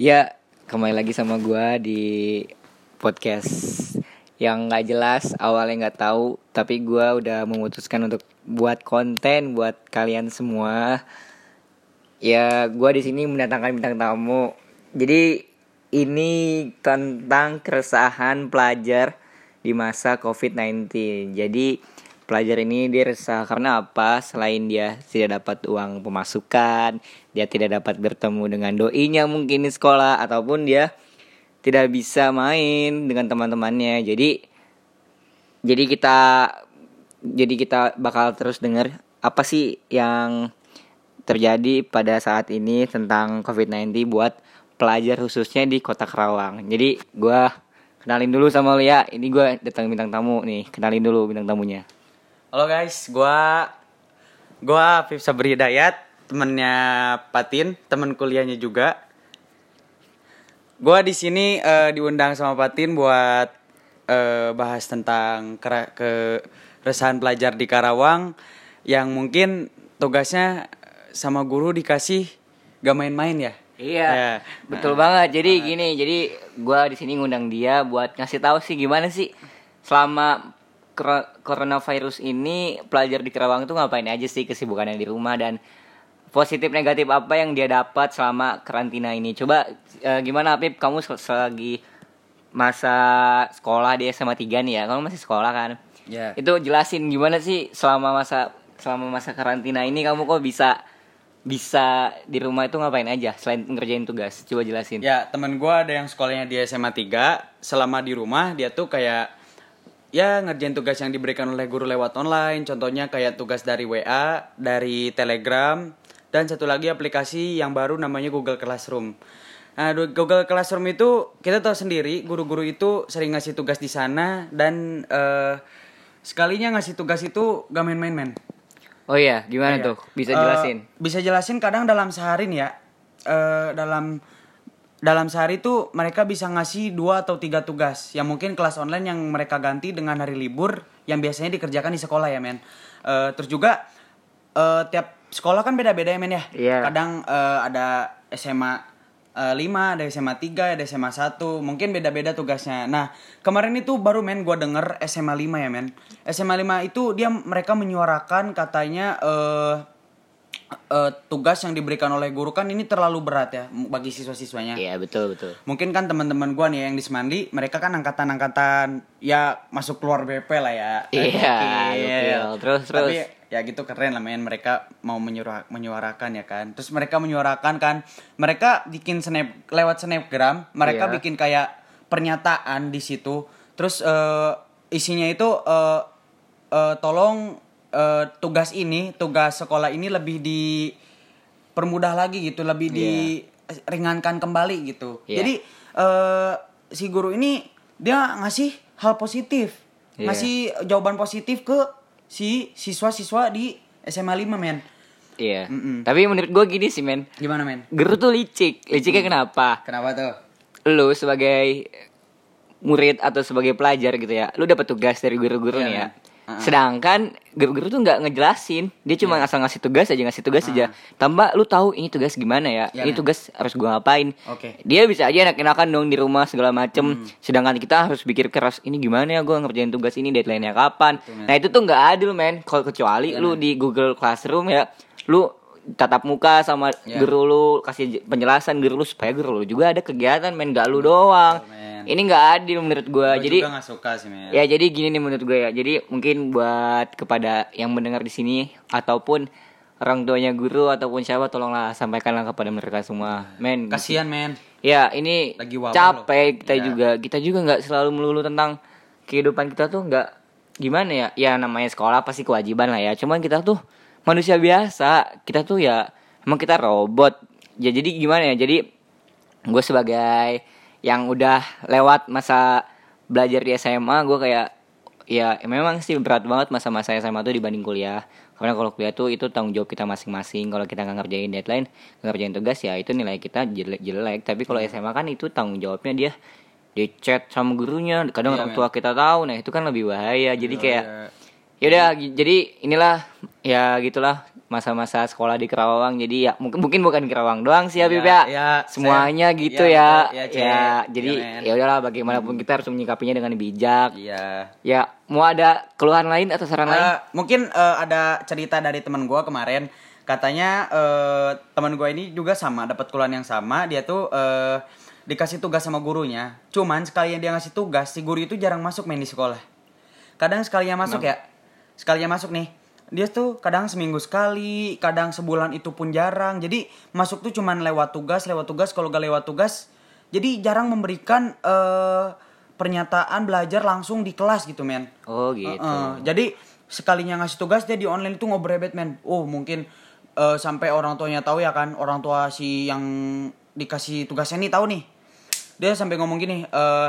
Ya, kembali lagi sama gua di podcast yang nggak jelas, awalnya nggak tahu, tapi gua udah memutuskan untuk buat konten buat kalian semua. Ya, gua di sini mendatangkan bintang tamu. Jadi ini tentang keresahan pelajar di masa COVID-19. Jadi pelajar ini dia resah karena apa? Selain dia tidak dapat uang pemasukan, dia tidak dapat bertemu dengan doinya mungkin di sekolah ataupun dia tidak bisa main dengan teman-temannya. Jadi jadi kita jadi kita bakal terus dengar apa sih yang terjadi pada saat ini tentang COVID-19 buat pelajar khususnya di Kota Kerawang. Jadi gua kenalin dulu sama Lia. Ini gua datang bintang tamu nih. Kenalin dulu bintang tamunya. Halo guys, gua gua Afif Sabri Hidayat, temennya Patin, temen kuliahnya juga. Gua di sini eh, diundang sama Patin buat eh, bahas tentang kera- keresahan pelajar di Karawang yang mungkin tugasnya sama guru dikasih gak main-main ya. Iya, Ya. betul banget. Jadi gini, jadi gua di sini ngundang dia buat ngasih tahu sih gimana sih selama coronavirus ini pelajar di Kerawang itu ngapain aja sih kesibukannya di rumah dan positif negatif apa yang dia dapat selama karantina ini. Coba eh, gimana Apip kamu sel- selagi masa sekolah di SMA 3 nih ya. Kamu masih sekolah kan? Ya. Itu jelasin gimana sih selama masa selama masa karantina ini kamu kok bisa bisa di rumah itu ngapain aja selain ngerjain tugas? Coba jelasin. Ya, temen gua ada yang sekolahnya di SMA 3, selama di rumah dia tuh kayak ya ngerjain tugas yang diberikan oleh guru lewat online, contohnya kayak tugas dari WA, dari Telegram, dan satu lagi aplikasi yang baru namanya Google Classroom. Nah, Google Classroom itu kita tahu sendiri, guru-guru itu sering ngasih tugas di sana dan eh, sekalinya ngasih tugas itu gak main-main men. Oh iya, gimana Iya. tuh? Bisa jelasin. bisa jelasin kadang dalam sehari nih ya. eh, dalam dalam sehari itu mereka bisa ngasih dua atau tiga tugas yang mungkin kelas online yang mereka ganti dengan hari libur yang biasanya dikerjakan di sekolah ya men. Eh, terus juga eh, tiap sekolah kan beda-beda ya men ya. Iya. Kadang eh, ada SMA eh, 5, ada SMA 3, ada SMA 1, mungkin beda-beda tugasnya. Nah, kemarin itu baru men gua denger SMA 5 ya men. SMA 5 itu dia mereka menyuarakan katanya eh eh, tugas yang diberikan oleh guru kan ini terlalu berat ya bagi siswa-siswanya. Iya, betul betul. Mungkin kan teman-teman gua nih yang di Semandi, mereka kan angkatan-angkatan ya masuk keluar BP lah ya. Iya, gokil. Terus, terus. Tapi ya gitu keren lah men mereka mau menyuara menyuarakan ya kan. Terus mereka menyuarakan kan, mereka bikin snap lewat snapgram, mereka Iya. bikin kayak pernyataan di situ. Terus eh, isinya itu eh, eh, tolong eh, tugas ini, tugas sekolah ini lebih dipermudah lagi gitu, lebih diringankan kembali gitu. Iya. Jadi eh, si guru ini dia ngasih hal positif, Iya. ngasih jawaban positif ke si siswa-siswa di SMA 5 men. Iya. Mm-mm. Tapi menurut gue gini sih, men. Gimana men? Guru tuh licik. Liciknya kenapa? Kenapa tuh? Lu sebagai murid atau sebagai pelajar gitu ya, lu dapat tugas dari guru-guru Iya, nih ya. men. Sedangkan guru-guru tuh nggak ngejelasin, dia cuma Iya. asal ngasih tugas aja, ngasih tugas aja. Tambah lu tahu ini tugas gimana ya, Iya, ini men. tugas harus gua ngapain. Hmm. Dia bisa aja enak-enakan dong di rumah segala macem. Sedangkan kita harus pikir keras, ini gimana ya gua ngerjain tugas ini, deadline-nya kapan. Betul, nah itu tuh nggak adil men. Kalau kecuali Iya, lu men. di Google Classroom ya, lu tatap muka sama Iya. guru lu kasih penjelasan guru lu supaya guru lu juga ada kegiatan men gak lu doang. men. Ini nggak adil menurut. Gua jadi juga gak suka sih men. Ya jadi gini nih menurut gue ya. Jadi mungkin buat kepada yang mendengar di sini ataupun orang tuanya guru ataupun siapa tolonglah sampaikanlah kepada mereka semua. Men. Kasihan men. Ya ini Lagi capek loh. kita Iya. juga. Kita juga nggak selalu melulu tentang kehidupan kita tuh nggak gimana ya. Ya namanya sekolah pasti kewajiban lah ya. Cuman kita tuh manusia biasa. Kita tuh ya emang kita robot. Ya jadi gimana ya. Jadi gue sebagai yang udah lewat masa belajar di SMA gue kayak ya memang sih berat banget masa-masa SMA tuh dibanding kuliah karena kalau kuliah tuh itu tanggung jawab kita masing-masing kalau kita nggak ngerjain deadline nggak ngerjain tugas ya itu nilai kita jelek jelek tapi kalau SMA kan itu tanggung jawabnya dia di chat sama gurunya kadang Iya, orang tua kita tahu nah itu kan lebih bahaya jadi kayak Iya. Ya udah gi- jadi inilah ya gitulah masa-masa sekolah di Kerawang. Jadi ya mungkin mungkin bukan Kerawang doang sih ya, Bib ya. iya, Semuanya saya- gitu iya, ya. betul. Iya, Ya, Cek. jadi ya udahlah bagaimanapun kita harus menyikapinya dengan bijak. Iya. Ya, mau ada keluhan lain atau saran lain? Eh, mungkin eh, ada cerita dari teman gua kemarin katanya eh, teman gua ini juga sama dapat keluhan yang sama dia tuh eh, dikasih tugas sama gurunya cuman sekalian dia ngasih tugas si guru itu jarang masuk main di sekolah kadang sekalinya masuk ya sekalinya masuk nih dia tuh kadang seminggu sekali kadang sebulan itu pun jarang jadi masuk tuh cuman lewat tugas lewat tugas kalau gak lewat tugas jadi jarang memberikan eh, pernyataan belajar langsung di kelas gitu men Oh, gitu. Heeh. jadi sekalinya ngasih tugas dia di online itu ngobrol rebet men. Oh mungkin eh, sampai orang tuanya tahu ya kan orang tua si yang dikasih tugasnya nih tahu nih. Dia sampai ngomong gini, eh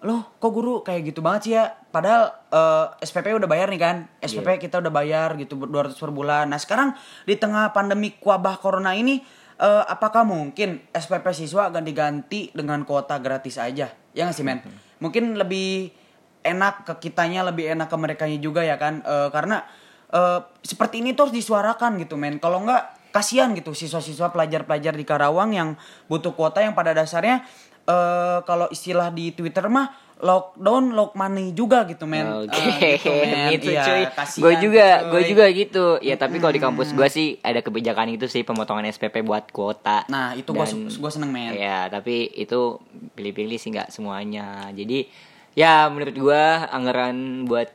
loh kok guru kayak gitu banget sih ya? Padahal eh, SPP udah bayar nih kan? SPP kita udah bayar gitu 200 per bulan. Nah sekarang di tengah pandemi wabah corona ini eh, apakah mungkin SPP siswa ganti-ganti dengan kuota gratis aja? Ya nggak sih men? Mungkin lebih enak ke kitanya lebih enak ke mereka juga ya kan? Eh, karena eh, seperti ini tuh harus disuarakan gitu men. Kalau nggak kasihan gitu siswa-siswa pelajar-pelajar di Karawang yang butuh kuota yang pada dasarnya eh kalau istilah di Twitter mah lockdown lock money juga gitu men Oke, Eh, gitu, men. gitu Iya, cuy. Gue juga, gue juga gitu. Ya tapi kalau di kampus gue sih ada kebijakan itu sih pemotongan SPP buat kuota. nah itu gue gue seneng men Ya, tapi itu pilih-pilih sih nggak semuanya. Jadi ya menurut gua anggaran buat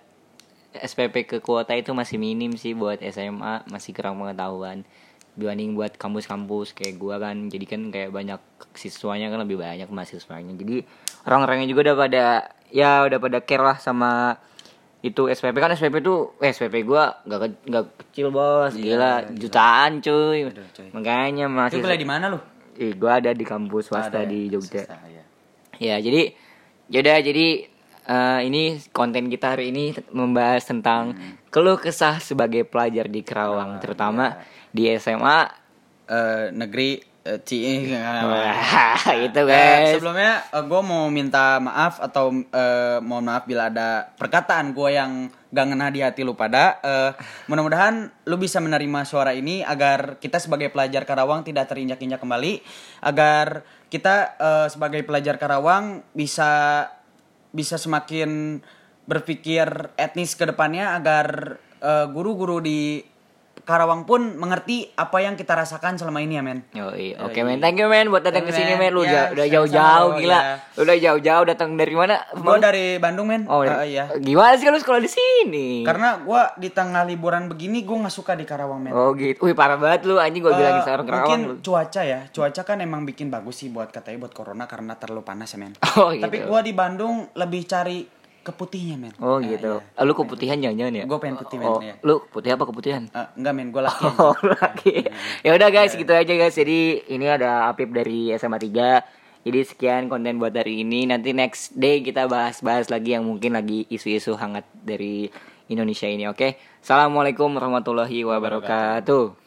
SPP ke kuota itu masih minim sih buat SMA, masih kurang pengetahuan dibanding buat kampus-kampus kayak gua kan. Jadi kan kayak banyak siswanya kan lebih banyak mahasiswanya. Jadi orang-orangnya juga udah pada ya udah pada care lah sama itu SPP kan SPP tuh eh, SPP gua nggak ke- nggak kecil bos gila jutaan cuy Aduh, cuy. makanya masih kuliah di mana lu Ih, gua ada di kampus swasta Ada ya? di Jogja. Swasta, ya. Ya, jadi yaudah jadi eh, ini konten kita hari ini membahas tentang keluh kesah sebagai pelajar di Kerawang, terutama di SMA. Eh, negeri eh, Ci itu guys. sebelumnya gue mau minta maaf atau eh, mohon maaf bila ada perkataan gue yang gak ngena di hati lu pada. Eh, mudah-mudahan lu bisa menerima suara ini agar kita sebagai pelajar Karawang tidak terinjak-injak kembali, agar kita eh, sebagai pelajar Karawang bisa bisa semakin berpikir etnis ke depannya agar eh, guru-guru di Karawang pun mengerti apa yang kita rasakan selama ini ya men. Yoi, oke men, thank you men buat datang ke sini men. lu Ya, udah jauh-jauh bro, gila, ya. udah jauh-jauh datang dari mana? Gue dari Bandung men. Oh, Eh, iya. gimana sih lu sekolah di sini? Karena gua di tengah liburan begini gue nggak suka di Karawang men. Oh gitu, wih parah banget lu, anjing gua Eh, bilangin seorang Kerawang mungkin lu. cuaca ya, cuaca kan emang bikin bagus sih buat katanya buat corona karena terlalu panas ya men. Oh gitu. Tapi gua di Bandung lebih cari keputihnya men. Oh Eh, gitu. iya. Ah, Lu keputihan jangan-jangan ya? Gua pengen putih, men, Oh, iya. lu putih apa keputihan? Eh, enggak men, gue laki. Oh, lagi. Ya udah guys, gitu aja guys. Jadi ini ada Apip dari SMA 3. Jadi sekian konten buat hari ini. Nanti next day kita bahas-bahas lagi yang mungkin lagi isu-isu hangat dari Indonesia ini, oke? Assalamualaikum warahmatullahi wabarakatuh.